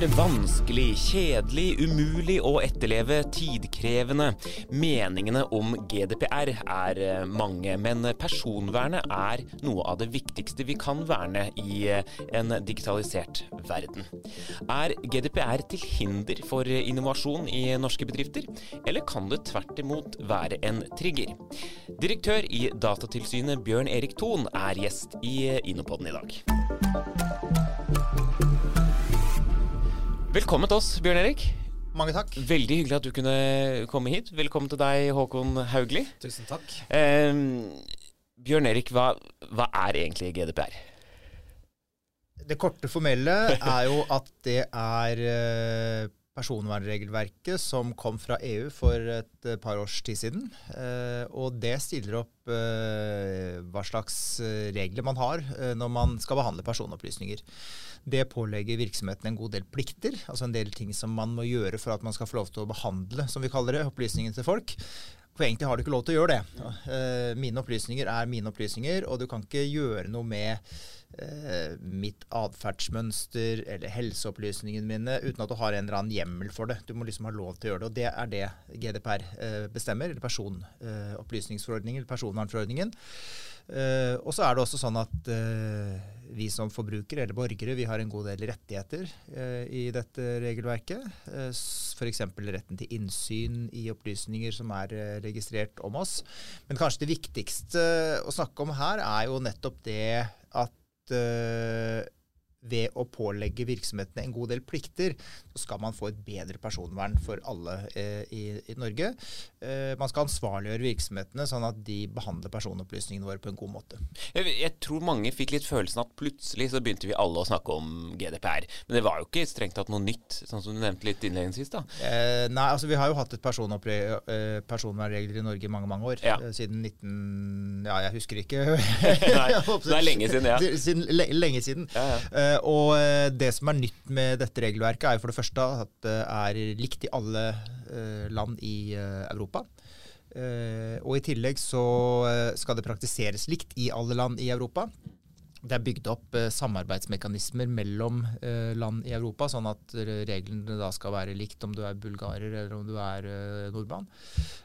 er vanskelig, kjedelig, umulig å etterleve, tidkrevende. Meningene om GDPR er eh, mange, men personvernet er noe av det viktigste vi kan verne i eh, en digitalisert verden. Er GDPR til hinder for innovasjon i norske bedrifter, eller kan det tvert imot være en trigger? Direktør i Datatilsynet Bjørn Erik Thon er gjest i InnoPodden i dag. Velkommen til oss, Bjørn Erik. Mange takk. Veldig hyggelig at du kunne komme hit. Velkommen til deg, Håkon Haugli. Tusen takk. Eh, Bjørn Erik, hva, hva, er egentlig GDPR? Det korte formelle er jo at det er eh, personvernregelverket som kom fra EU for et par års tid siden. Eh, og det stiller opp eh, hva slags regler man har når man skal behandle personopplysninger. Det pålegger virksomheten en god del plikter, altså en del ting som man må gjøre for at man skal få lov til å behandle, som vi kaller det, opplysningene til folk. For egentlig har du ikke lov til å gjøre det. Uh, mine opplysninger er mine opplysninger, og du kan ikke gjøre noe med uh, mitt atferdsmønster eller helseopplysningene mine uten at du har en eller annen hjemmel for det. Du må liksom ha lov til å gjøre det, og det er det GDPR uh, bestemmer, eller personopplysningsforordningen, eller personvernforordningen. Og så er det også sånn at vi som forbrukere eller borgere vi har en god del rettigheter eh, i dette regelverket. Eh, F.eks. retten til innsyn i opplysninger som er registrert om oss. Men kanskje det viktigste å snakke om her er jo nettopp det at ved å pålegge virksomhetene en god del plikter, så skal man få et bedre personvern for alle eh, i, i, Norge. Eh, man skal ansvarliggjøre virksomhetene sånn at de behandler personopplysningene våre på en god måte. Jeg, jeg, tror mange fikk litt følelsen at plutselig så begynte vi alle å snakke om GDPR. Men det var jo ikke strengt tatt noe nytt, sånn som du nevnte litt innledningsvis. da. Eh, nei, altså vi har jo hatt et eh, personvernregler i Norge i mange, mange år. Ja. Eh, siden 19... Ja, jeg husker ikke. nei, det er lenge siden, ja. Siden, lenge siden. Ja, ja. Eh, og eh, det som er nytt med dette regelverket, er jo for det første at det er likt i alle eh, land i Europa. Og i tillegg så skal det praktiseres likt i alle land i Europa det er bygd opp eh, samarbeidsmekanismer mellom eh, land i Europa, sånn at reglene da skal være likt om du er bulgarer eller om du er eh, nordmann.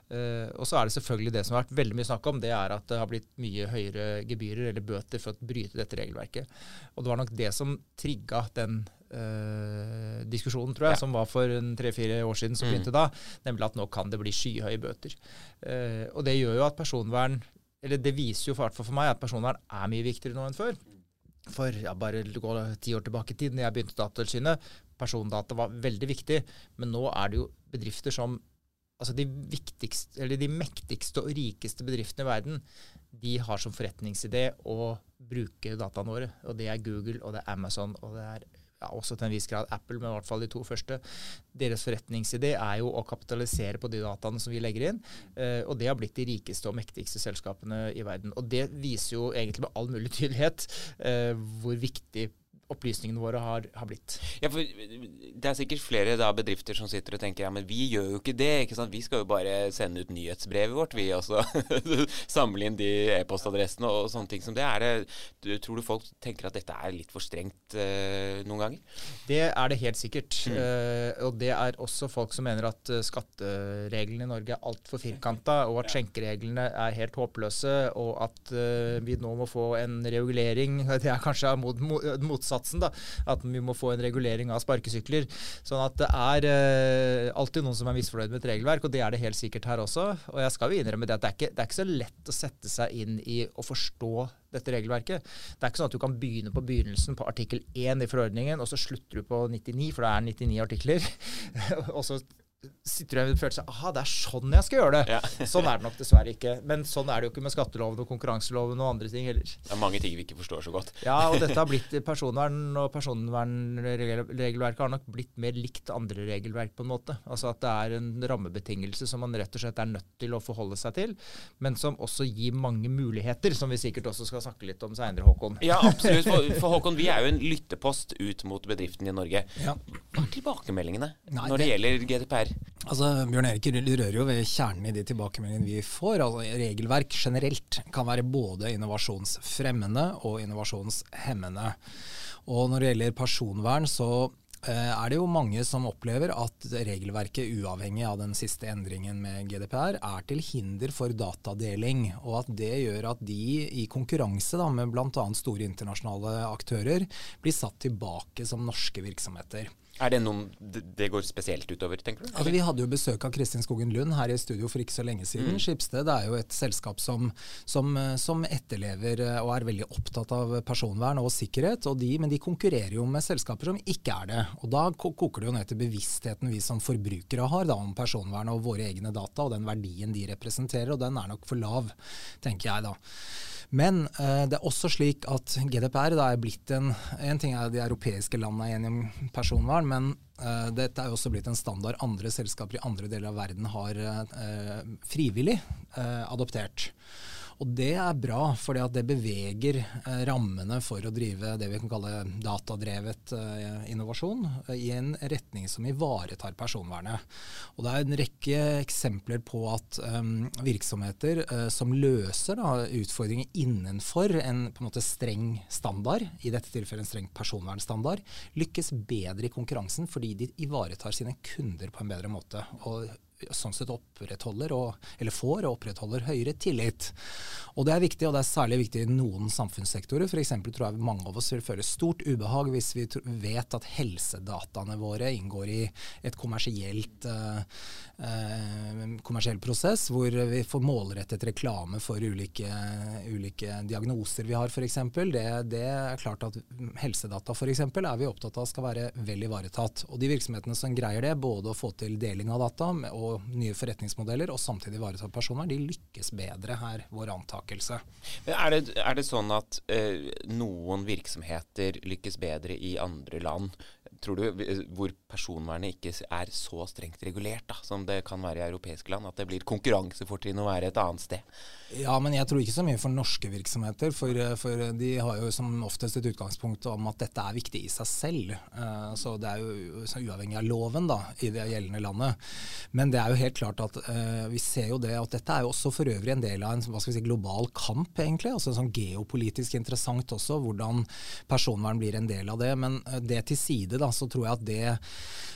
Eh, og så er det selvfølgelig det som har vært veldig mye snakk om, det er at det har blitt mye høyere gebyrer eller bøter for å bryte dette regelverket. Og det var nok det som trigga den eh, diskusjonen, tror jeg, ja. som var for tre-fire år siden, som mm. begynte da, nemlig at nå kan det bli skyhøye bøter. Eh, og det gjør jo at personvern eller det viser jo for, for meg at personvern er mye viktigere nå enn før. For ja, bare gå ti år tilbake i tid, når jeg begynte Datatilsynet, persondata var veldig viktig. Men nå er det jo bedrifter som Altså de viktigste, eller de mektigste og rikeste bedriftene i verden, de har som forretningsidé å bruke dataene våre. Og det er Google, og det er Amazon, og det er ja, også til en viss grad Apple, men i hvert fall de to første. Deres forretningsidé er jo å kapitalisere på de dataene som vi legger inn. Eh, og det har blitt de rikeste og mektigste selskapene i verden. Og det viser jo egentlig med all mulig tydelighet eh, hvor viktig opplysningene våre har, har, blitt. Ja, for Det er sikkert flere da, bedrifter som sitter og tenker ja, men vi gjør jo ikke det. ikke sant? Vi skal jo bare sende ut nyhetsbrevet vårt, vi også. Samle inn de e-postadressene og sånne ting som det. Er det tror du folk tenker at dette er litt for strengt uh, noen ganger? Det er det helt sikkert. Mm. Uh, og det er også folk som mener at uh, skattereglene i Norge er altfor firkanta, og at skjenkereglene er helt håpløse, og at vi nå må få en regulering. Det er kanskje mot, motsatt motsatsen. da, At vi må få en regulering av sparkesykler. Sånn at det er eh, alltid noen som er misfornøyd med et regelverk, og det er det helt sikkert her også. Og jeg skal jo innrømme det at det er, ikke, det er ikke så lett å sette seg inn i å forstå dette regelverket. Det er ikke sånn at du kan begynne på begynnelsen på artikkel 1 i forordningen, og så slutter du på 99, for det er 99 artikler. og så sitter du med følelse av aha, det er sånn jeg skal gjøre det. Ja. sånn er det nok dessverre ikke. Men sånn er det jo ikke med skatteloven og konkurranseloven og andre ting heller. Det er mange ting vi ikke forstår så godt. ja, og dette har blitt personvern og personvernregelverket har nok blitt mer likt andre regelverk på en måte. Altså at det er en rammebetingelse som man rett og slett er nødt til å forholde seg til, men som også gir mange muligheter, som vi sikkert også skal snakke litt om seinere, Håkon. Ja, absolutt. For, for, Håkon, vi er jo en lyttepost ut mot bedriftene i Norge. Ja. Hva er tilbakemeldingene Nei, når det, det gjelder GDPR? Altså, Bjørn Erik rører jo ved kjernen i de tilbakemeldingene vi får. Altså, regelverk generelt kan være både innovasjonsfremmende og innovasjonshemmende. Og når det gjelder personvern, så eh, er det jo mange som opplever at regelverket, uavhengig av den siste endringen med GDPR, er til hinder for datadeling. Og at det gjør at de i konkurranse da, med bl.a. store internasjonale aktører blir satt tilbake som norske virksomheter. Er det noen det går spesielt utover, tenker du? Altså, vi hadde jo besøk av Kristin Skogen Lund her i studio for ikke så lenge siden. Mm. Skipsted er jo et selskap som, som, som, etterlever eh, og er veldig opptatt av personvern og sikkerhet. Og de, men de konkurrerer jo med selskaper som ikke er det. Og da koker det jo ned til bevisstheten vi som forbrukere har da, om personvern og våre egne data og den verdien de representerer. Og den er nok for lav, tenker jeg da. Men eh, det er også slik at GDPR da er blitt en En ting er de europeiske landene er personvern, men eh, dette er også blitt en standard andre selskaper i andre deler av verden har eh, frivillig adoptert. Og det er bra, for det beveger eh, rammene for å drive det vi kan kalle datadrevet eh, innovasjon eh, i en retning som ivaretar personvernet. Og det er en rekke eksempler på at um, virksomheter uh, som løser da, utfordringer innenfor en, en måte streng standard, i dette tilfellet en streng personvernstandard, lykkes bedre i konkurransen fordi de ivaretar sine kunder på en bedre måte. og sånn sett opprettholder, og, eller får og opprettholder høyere tillit. Og Det er viktig, og det er særlig viktig i noen samfunnssektorer. F.eks. tror jeg mange av oss vil føle stort ubehag hvis vi vet at helsedataene våre inngår i et kommersielt, uh, kommersiell prosess, hvor vi får målrettet reklame for ulike, ulike diagnoser vi har, f.eks. Det, det er klart at helsedata f.eks. er vi opptatt av skal være vel ivaretatt. Og de virksomhetene som greier det, både å få til deling av data og og nye forretningsmodeller, og samtidig ivareta personvern, de lykkes bedre her, vår antakelse. Er det, er det sånn at eh, noen virksomheter lykkes bedre i andre land? Tror du hvor personvernet ikke er så strengt regulert da, som det kan være i europeiske land, at det blir konkurransefortrinn å være et annet sted? Ja, men jeg tror ikke så mye for norske virksomheter. For, for, de har jo som oftest et utgangspunkt om at dette er viktig i seg selv. Uh, så det er jo uavhengig av loven da, i det gjeldende landet. Men det er jo helt klart at uh, vi ser jo det at dette er jo også for øvrig en del av en hva skal vi si, global kamp, egentlig. altså sånn Geopolitisk interessant også, hvordan personvern blir en del av det. Men det til side, da, så tror jeg at det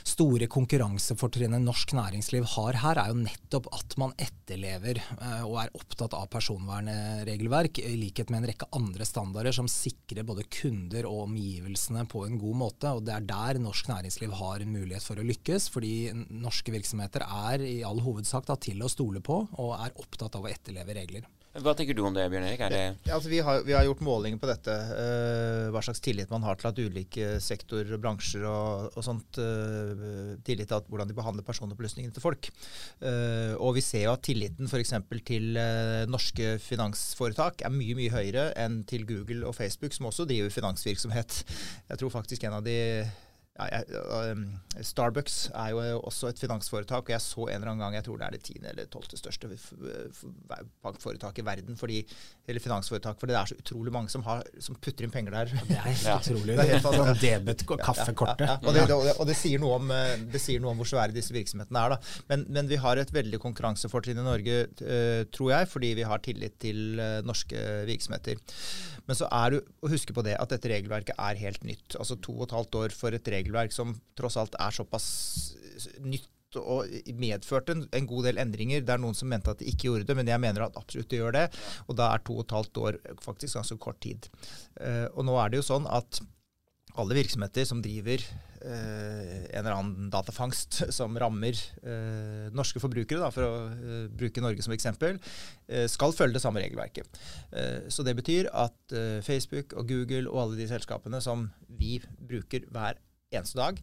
store konkurransefortrinnet norsk næringsliv har her, er jo nettopp at man etterlever og er opptatt av personvernregelverk, i likhet med en rekke andre standarder som sikrer både kunder og omgivelsene på en god måte. og Det er der norsk næringsliv har en mulighet for å lykkes, fordi norske virksomheter er i all hovedsak da, til å stole på og er opptatt av å etterleve regler. Hva tenker du om det, Bjørn Erik? Det ja, altså vi, har, vi, har, gjort målinger på dette. Uh, hva slags tillit man har til at ulike sektorer, bransjer og, og sånt uh, Tillit til at, hvordan de behandler personopplysningene til folk. Uh, og vi ser jo at tilliten f.eks. til norske finansforetak er mye mye høyere enn til Google og Facebook, som også driver finansvirksomhet. Jeg tror faktisk en av de Starbucks er jo også et finansforetak, og jeg så en eller annen gang, jeg tror det er det tiende eller tolvte største bankforetaket i verden, fordi, eller finansforetak, fordi det er så utrolig mange som, har, som putter inn penger der. Det er ja. utrolig. Det er sånn debet kaffekortet. Ja, og, det, og, og det, sier noe om, eh, det sier noe om hvor svære disse virksomhetene er. Da. Men, men vi har et veldig konkurransefortrinn i Norge, uh, tror jeg, fordi vi har tillit til uh, norske virksomheter. Men så er det å huske på det at dette regelverket er helt nytt. Altså to og et halvt år for et regelverk som tross alt er såpass nytt og medførte en, god del endringer. Det er noen som mente at de ikke gjorde det, men jeg mener at absolutt de gjør det. Og da er to og et halvt år faktisk ganske kort tid. Uh, og nå er det jo sånn at alle virksomheter som driver eh, en eller annen datafangst som rammer eh, norske forbrukere, da, for å eh, bruke Norge som eksempel, eh, skal følge det samme regelverket. Eh, så det betyr at eh, Facebook og Google og alle de selskapene som vi bruker hver eneste dag,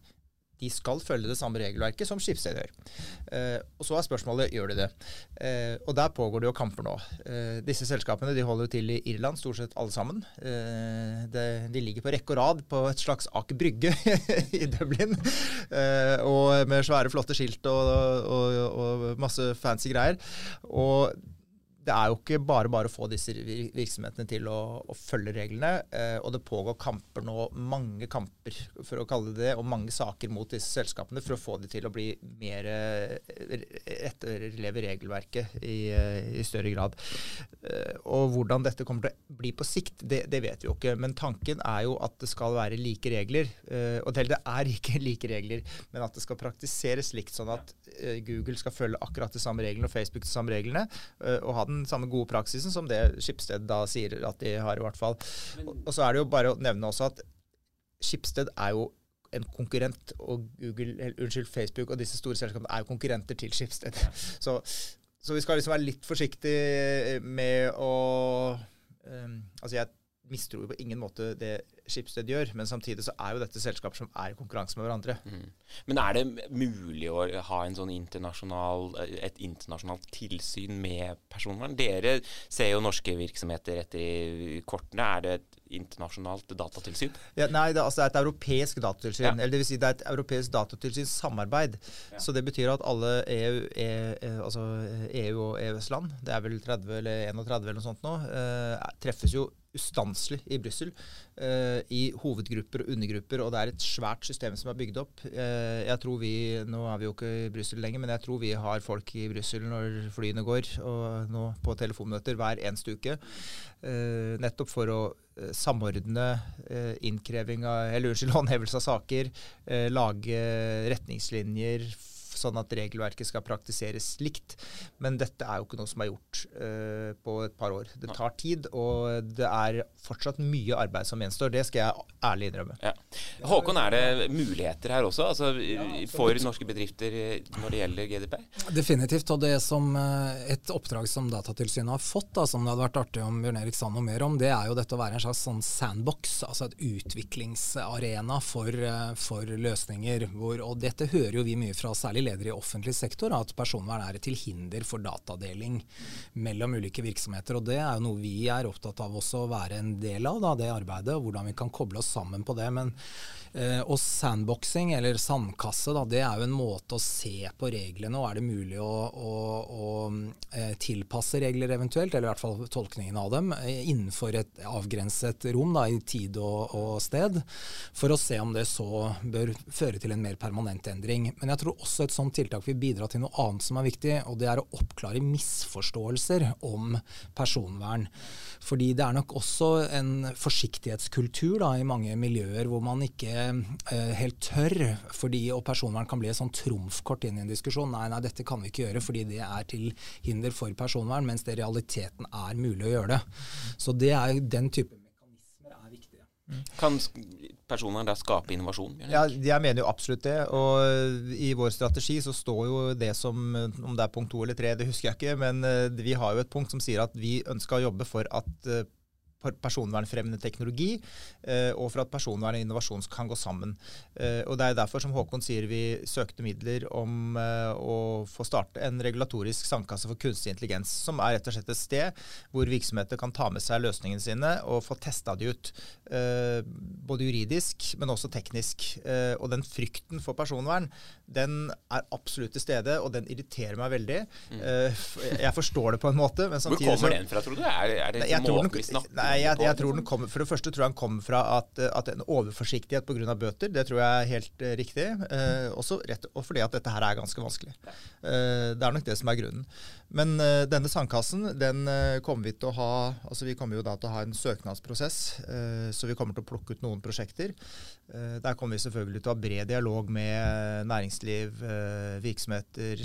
de skal følge det samme regelverket som skipssteder gjør. Eh, og Så er spørsmålet gjør de det. Eh, og Der pågår det jo kamper nå. Eh, disse selskapene de holder jo til i Irland, stort sett alle sammen. Eh, det, de ligger på rekke og rad på et slags Aker Brygge i Dublin. Eh, og med svære, flotte skilt og, og, og masse fancy greier. Og det er jo ikke bare bare å få disse virksomhetene til å, å følge reglene. Eh, og det pågår kamper nå, mange kamper for å kalle det det, og mange saker mot disse selskapene for å få de til å bli mer etterleve regelverket i, i, større grad. Og hvordan dette kommer til å bli på sikt, det, det, vet vi jo ikke. Men tanken er jo at det skal være like regler. Og det er ikke like regler, men at det skal praktiseres likt, sånn at Google skal følge akkurat de samme reglene og Facebook de samme reglene, og ha den samme gode praksisen som det Skipsted da sier at de har, i hvert fall. Og så er det jo bare å nevne også at Skipsted er jo en konkurrent, og Google, unnskyld, Facebook og disse store selskapene er jo konkurrenter til Skipsted. Så, så, vi skal liksom være litt forsiktige med å um, Altså, jeg mistror på ingen måte det Skipsted gjør, men samtidig så er jo dette selskaper som er i konkurranse med hverandre. Mm. Men er det mulig å ha en sånn internasjonal, et internasjonalt tilsyn med personvern? Dere ser jo norske virksomheter etter i kortene. Er det et internasjonalt datatilsyn? Ja, nei, det, altså, det, er et europeisk datatilsyn. Ja. Eller det vil si det er et europeisk datatilsynssamarbeid. Ja. Så det betyr at alle EU, e, e, altså EU og EØS-land, det er vel 30 eller 31 eller noe sånt nå, eh, treffes jo ustanselig i Brussel. Uh, I hovedgrupper og undergrupper, og det er et svært system som er bygd opp. Uh, jeg tror vi, Nå er vi jo ikke i Brussel lenger, men jeg tror vi har folk i Brussel når flyene går, og nå på telefonmøter hver eneste uke. Uh, nettopp for å samordne innkreving av, eller unnskyld, håndhevelse av saker, lage retningslinjer sånn at regelverket skal praktiseres likt. Men dette er jo ikke noe som er gjort uh, på et par år. Det tar tid, og det er fortsatt mye arbeid som gjenstår. Det skal jeg ærlig innrømme. Ja. Håkon, er det muligheter her også altså, for norske bedrifter når det gjelder GDP? Definitivt. Og det som eh, et oppdrag som Datatilsynet har fått, da, som det hadde vært artig om Bjørn Erik sa noe mer om, det er jo dette å være en slags sånn sandbox, altså et utviklingsarena for, eh, for løsninger. Hvor, og dette hører jo vi mye fra særlig ledere i offentlig sektor at personvern er til hinder for datadeling mellom ulike virksomheter. og Det er jo noe vi er opptatt av også å være en del av, da, det arbeidet. og Hvordan vi kan koble oss sammen på det. Men Eh, og sandboxing, eller sandkasse, da, det er jo en måte å se på reglene, og er det mulig å, å, å eh, tilpasse regler eventuelt, eller i hvert fall tolkningen av dem, eh, innenfor et avgrenset rom da, i tid og, og, sted, for å se om det så bør føre til en mer permanent endring. Men jeg tror også et sånt tiltak vil bidra til noe annet som er viktig, og det er å oppklare misforståelser om personvern. Fordi det er nok også en forsiktighetskultur da, i mange miljøer hvor man ikke eh, helt tørr, fordi, og personvern kan bli et sånn trumfkort inn i en diskusjon. Nei, nei, dette kan vi ikke gjøre fordi det er til hinder for personvern, mens det i realiteten er mulig å gjøre det. Så det er den type mekanismer er viktige. Kan personer da skape innovasjon? Ja, jeg mener jo absolutt det. Og i vår strategi så står jo det som Om det er punkt to eller tre, det husker jeg ikke. Men eh, vi har jo et punkt som sier at vi ønsker å jobbe for at eh, personvernfremmende teknologi, eh, og for at personvern og innovasjon kan gå sammen. Eh, og Det er derfor som Håkon sier vi søkte midler om eh, å få starte en regulatorisk sandkasse for kunstig intelligens, som er rett og slett et sted hvor virksomheter kan ta med seg løsningene sine og få testa de ut. Både juridisk, men også teknisk. Og den frykten for personvern, den er absolutt til stede, og den irriterer meg veldig. Mm. Jeg forstår det på en måte, men samtidig Hvor kommer den fra, tror du? Er, er det måten vi snakker Nei, jeg, jeg, tror den kom, For det første tror jeg den kommer fra at, at en overforsiktighet pga. bøter. Det tror jeg er helt uh, riktig. Uh, også rett, og fordi at dette her er ganske vanskelig. Uh, det er nok det som er grunnen. Men uh, denne sandkassen den uh, kommer vi til å ha altså Vi kommer jo da til å ha en søknadsprosess, uh, så vi kommer til å plukke ut noen prosjekter. der kommer vi selvfølgelig til å ha bred dialog med næringsliv, virksomheter,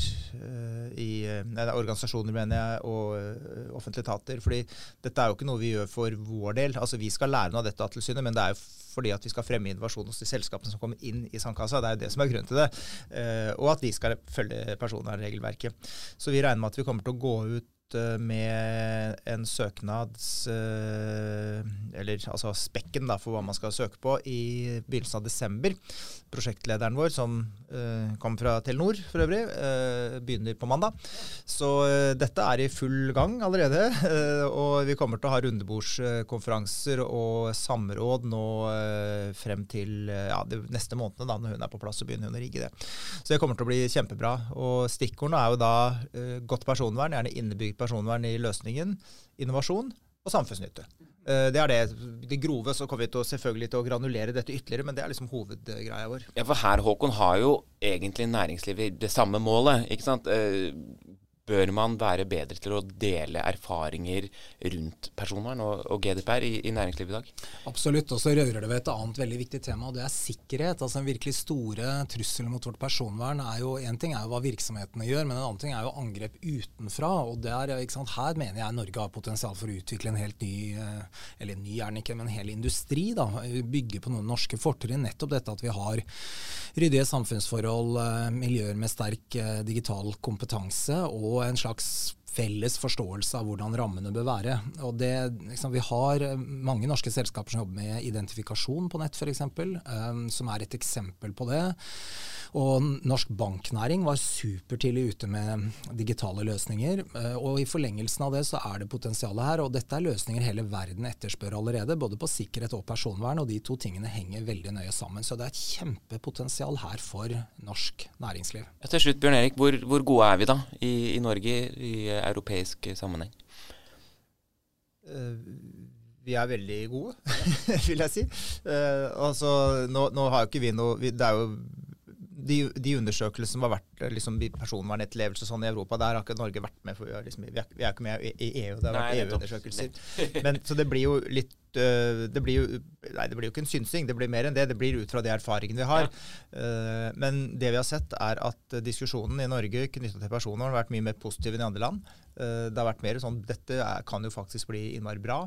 nei, organisasjoner mener jeg, og offentlige etater. fordi dette er jo ikke noe vi gjør for vår del. altså Vi skal lære noe av dette tilsynet, men det er jo fordi at vi skal fremme innovasjon hos de selskapene som kommer inn i sandkassa. Det er jo det som er grunnen til det. og at de skal følge personvernregelverket. Så vi regner med at vi kommer til å gå ut Eh, med en søknads eh, Eller altså spekken da, for hva man skal søke på, i begynnelsen av desember. Prosjektlederen vår, som uh, kom fra Telenor for øvrig, begynner på mandag. Så dette er i full gang allerede. og vi kommer til å ha rundebordskonferanser og samråd nå frem til ja, de neste månedene, da, når hun er på plass, så begynner hun å rigge det. Så det kommer til å bli kjempebra. Og stikkordene er jo da godt personvern, gjerne innebygd personvern i løsningen, innovasjon og samfunnsnytte. Eh, det er det. Det grove så kommer vi til å, selvfølgelig til å granulere dette ytterligere, men det er liksom hovedgreia vår. Ja, For her, Håkon, har jo egentlig næringslivet det samme målet. ikke sant? Bør man være bedre til å dele erfaringer rundt personvern og, og GDPR i, i, næringslivet i dag? Absolutt. Og så rører det ved et annet veldig viktig tema, og det er sikkerhet. Altså En virkelig store trussel mot vårt personvern er jo En ting er jo hva virksomhetene gjør, men en annen ting er jo angrep utenfra. og der, sant, Her mener jeg Norge har potensial for å utvikle en helt ny eh, Eller ny er den ikke, men en hel industri. da, Bygge på noen norske fortrinn. Nettopp dette at vi har ryddige samfunnsforhold, eh, miljøer med sterk eh, digital kompetanse. og en slags felles forståelse av hvordan rammene bør være. Og det, liksom, vi har eh, mange norske selskaper som jobber med identifikasjon på nett f.eks., um, som er et eksempel på det. Og norsk banknæring var supertidlig ute med digitale løsninger. Uh, og i forlengelsen av det så er det potensialet her. Og dette er løsninger hele verden etterspør allerede, både på sikkerhet og personvern. Og de to tingene henger veldig nøye sammen. Så det er et kjempepotensial her for norsk næringsliv. Til slutt, Bjørn Erik, hvor, hvor gode er vi da i, i Norge? i europeisk sammenheng? Uh, vi er veldig gode, vil jeg si. Uh, altså, nå, nå, har jo ikke vi noe Det er jo de, de undersøkelsene som har vært liksom, personvernetterlevelse sånn i Europa, der har ikke Norge vært med. for Vi liksom, vi er, vi er ikke med i EU, det har vært EU-undersøkelser. Så det blir jo litt uh, det blir jo, Nei, det blir jo ikke en synsing, det blir mer enn det. Det blir ut fra de erfaringene vi har. Ja. Uh, men det vi har sett, er at diskusjonen i Norge knytta til personvern har vært mye mer positiv enn i andre land. Det har vært mer sånn dette kan jo faktisk bli innmari bra.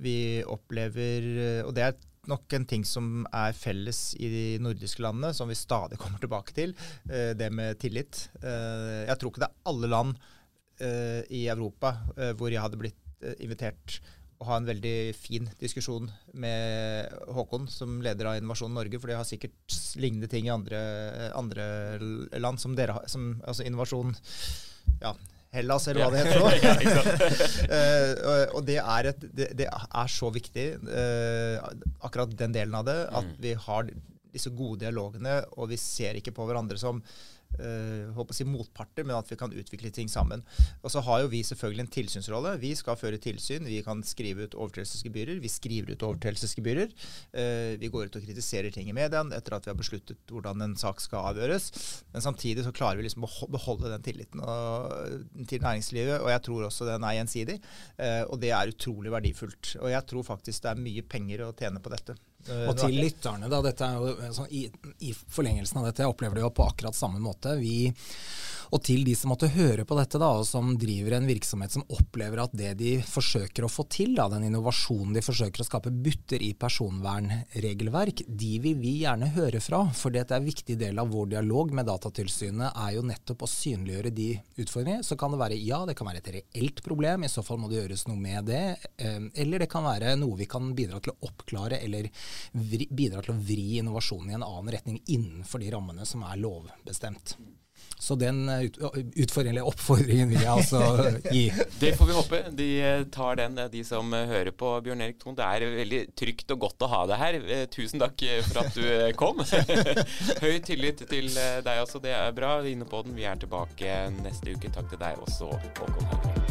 vi opplever Og det er nok en ting som er felles i de nordiske landene, som vi stadig kommer tilbake til. Eh, det med tillit. Eh, jeg tror ikke det er alle land eh, i Europa hvor jeg hadde blitt invitert å ha en veldig fin diskusjon med Håkon som leder av Innovasjon Norge, for de har sikkert lignende ting i andre, andre land som dere har. Som, altså innovasjon ja, Hellas, eller hva det heter. uh, og det er, et, det, det er, så viktig, uh, akkurat den delen av det, at mm. vi har disse gode dialogene, og vi ser ikke på hverandre som uh, håper å si motparter, men at vi kan utvikle ting sammen. Og så har jo vi selvfølgelig en tilsynsrolle. Vi skal føre tilsyn. Vi kan skrive ut overtredelsesgebyrer. Vi skriver ut overtredelsesgebyrer. Uh, vi går ut og kritiserer ting i mediene etter at vi har besluttet hvordan en sak skal avgjøres. Men samtidig så klarer vi liksom å beholde den tilliten og, til næringslivet, og jeg tror også den er gjensidig. Uh, og det er utrolig verdifullt. Og jeg tror faktisk det er mye penger å tjene på dette. Og til lytterne, da, dette er jo, sånn, i, i, forlengelsen av dette, jeg opplever det jo på akkurat samme måte. Vi, og til de som måtte høre på dette, da, og som driver en virksomhet som opplever at det de forsøker å få til, da, den innovasjonen de forsøker å skape, butter i personvernregelverk, de vil vi gjerne høre fra. For det er en viktig del av vår dialog med Datatilsynet er jo nettopp å synliggjøre de utfordringene. Så kan det være ja, det kan være et reelt problem, i så fall må det gjøres noe med det. Eh, eller det kan være noe vi kan bidra til å oppklare eller vri, bidra til å vri innovasjonen i en annen retning innenfor de rammene som er lovbestemt. Så den eh, utfordringen, oppfordringen vil jeg altså gi. Det får vi håpe. De eh, tar den, de som eh, hører på Bjørn Erik Thon. Det er veldig trygt og godt å ha deg her. Tusen takk for at du kom. Høy tillit til deg også, det er bra. Inne på den. Vi er tilbake neste uke. Takk til deg også, Håkon Haugland.